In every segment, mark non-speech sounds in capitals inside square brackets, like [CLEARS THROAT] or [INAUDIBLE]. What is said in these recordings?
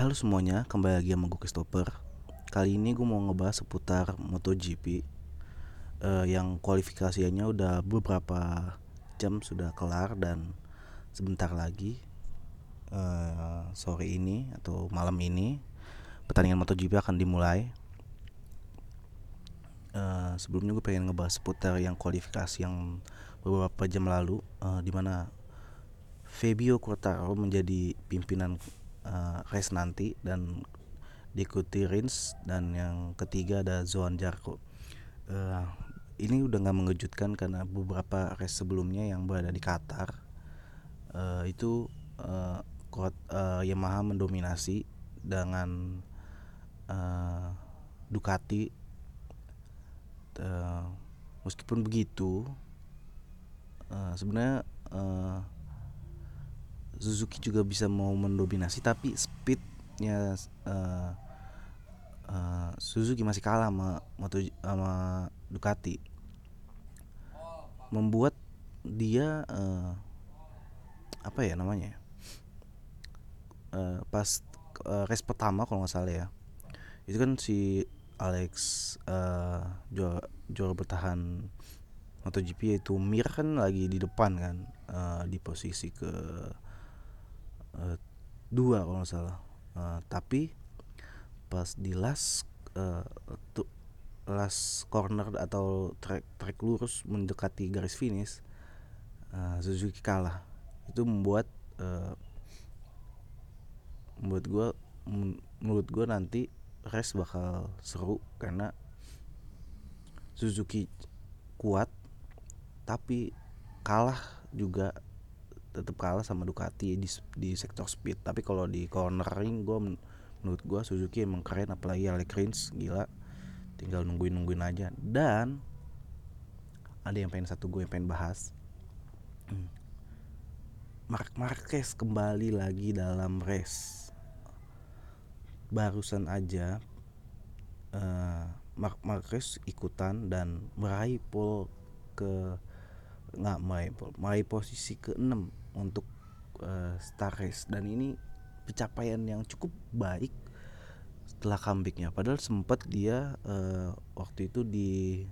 Halo semuanya, kembali lagi sama gue Christopher. Kali ini gue mau ngebahas seputar MotoGP. Uh, Yang kualifikasinya udah beberapa jam sudah kelar dan sebentar lagi uh, Sore ini atau malam ini Pertandingan MotoGP akan dimulai. Uh, Sebelumnya gue pengen ngebahas seputar yang kualifikasi yang beberapa jam lalu uh, Di mana Fabio Quartararo menjadi pimpinan uh, race nanti dan diikuti Rins dan yang ketiga ada Zoan Jarko. Uh, ini udah nggak mengejutkan karena beberapa race sebelumnya yang berada di Qatar uh, itu uh, kuat, uh, Yamaha mendominasi dengan uh, Ducati. Uh, meskipun begitu, uh, sebenarnya uh, Suzuki juga bisa mau mendominasi tapi speednya uh, uh, Suzuki masih kalah sama Moto sama Ducati. Membuat dia uh, apa ya namanya uh, pas uh, race pertama kalau nggak salah ya. Itu kan si Alex uh, juara juara bertahan MotoGP yaitu Mir kan lagi di depan kan uh, di posisi ke uh, dua kalau nggak salah. Uh, tapi pas di last uh, last corner atau track track lurus mendekati garis finish uh, Suzuki kalah. Itu membuat uh, membuat gue menurut gue nanti race bakal seru karena Suzuki kuat tapi kalah juga tetap kalah sama Ducati di di sektor speed. Tapi kalau di cornering gue menurut gue Suzuki emang keren apalagi Alex Rins gila. Tinggal nungguin nungguin aja. Dan ada yang pengen satu gue yang pengen bahas. Hmm. Mark Marquez kembali lagi dalam race. Barusan aja uh, Mark Marquez ikutan dan meraih pole ke nggak meraih pole meraih posisi ke-6 untuk uh, Star Race. Dan ini pencapaian yang cukup baik setelah comebacknya. Padahal sempat dia uh, waktu itu di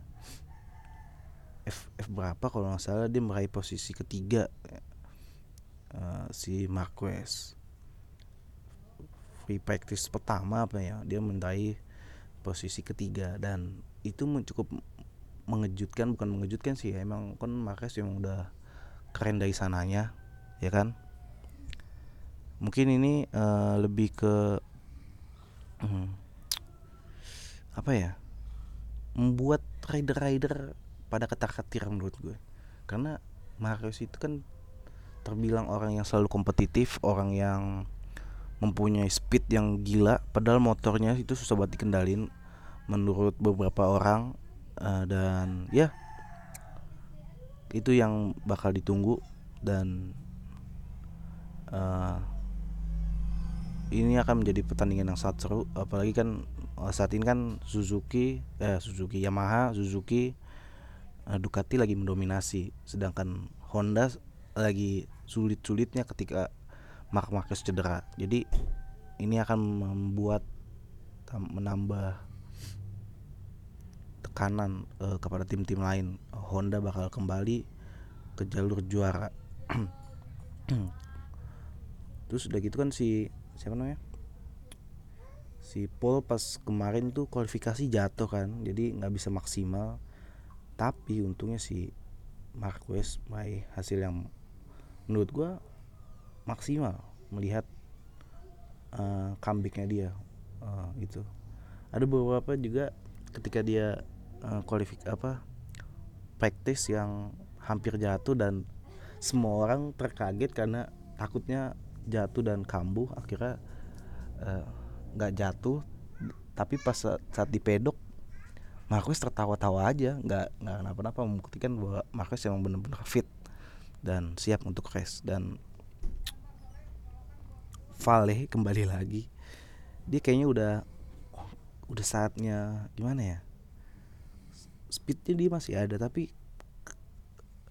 F, F berapa kalau nggak salah dia meraih posisi ketiga uh, si Marquez free practice pertama apa ya dia meraih posisi ketiga. Dan itu cukup mengejutkan bukan mengejutkan sih ya, emang kan Marquez yang udah keren dari sananya ya kan? Mungkin ini uh, lebih ke hmm, [CLEARS THROAT] apa ya membuat rider-rider pada ketar-ketir menurut gue. Karena Marius itu kan terbilang orang yang selalu kompetitif orang yang mempunyai speed yang gila padahal motornya itu susah banget dikendalin menurut beberapa orang uh, dan ya itu yang bakal ditunggu dan uh, ini akan menjadi pertandingan yang sangat seru apalagi kan uh, saat ini kan Suzuki eh Suzuki Yamaha Suzuki uh, Ducati lagi mendominasi sedangkan Honda lagi sulit-sulitnya ketika Mark Marquez cedera. Jadi ini akan membuat menambah tekanan uh, kepada tim-tim lain. Honda bakal kembali ke jalur juara [CLEARS THROAT] terus udah gitu kan si siapa namanya? Si Paul pas kemarin tuh kualifikasi jatuh kan jadi nggak bisa maksimal. Tapi untungnya si Marquez meraih hasil yang menurut gua maksimal melihat uh, comebacknya dia uh, gitu. Ada beberapa juga ketika dia uh, kualifik apa praktis yang hampir jatuh dan semua orang terkaget karena takutnya jatuh dan kambuh akhirnya eh, nggak uh, jatuh. Tapi pas saat di pedok Marcus tertawa-tawa aja nggak nggak kenapa-napa membuktikan bahwa Marcus emang benar-benar fit dan siap untuk race. Dan Vale kembali lagi. Dia kayaknya udah udah saatnya gimana ya speednya dia masih ada tapi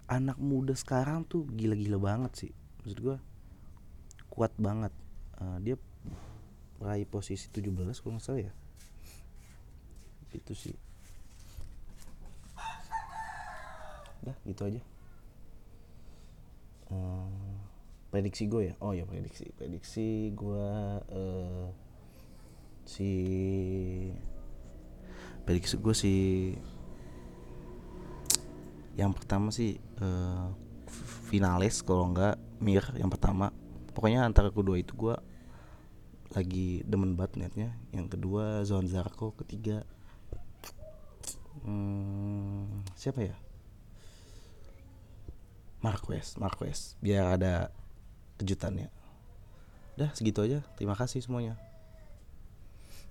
anak muda sekarang tuh gila-gila banget sih maksud gue kuat banget. Uh, dia raih posisi 17 kalau nggak salah ya. Itu sih. Udah gitu aja. Uh, prediksi gue ya? Oh ya prediksi. Prediksi gue uh, si prediksi gue si yang pertama sih uh, finalis kalau enggak mir yang pertama pokoknya antara kedua itu gue lagi demen banget netnya yang kedua Zon Zarko ketiga hmm, siapa ya? Marquez Marquez. Biar ada kejutannya. Udah segitu aja. Terima kasih semuanya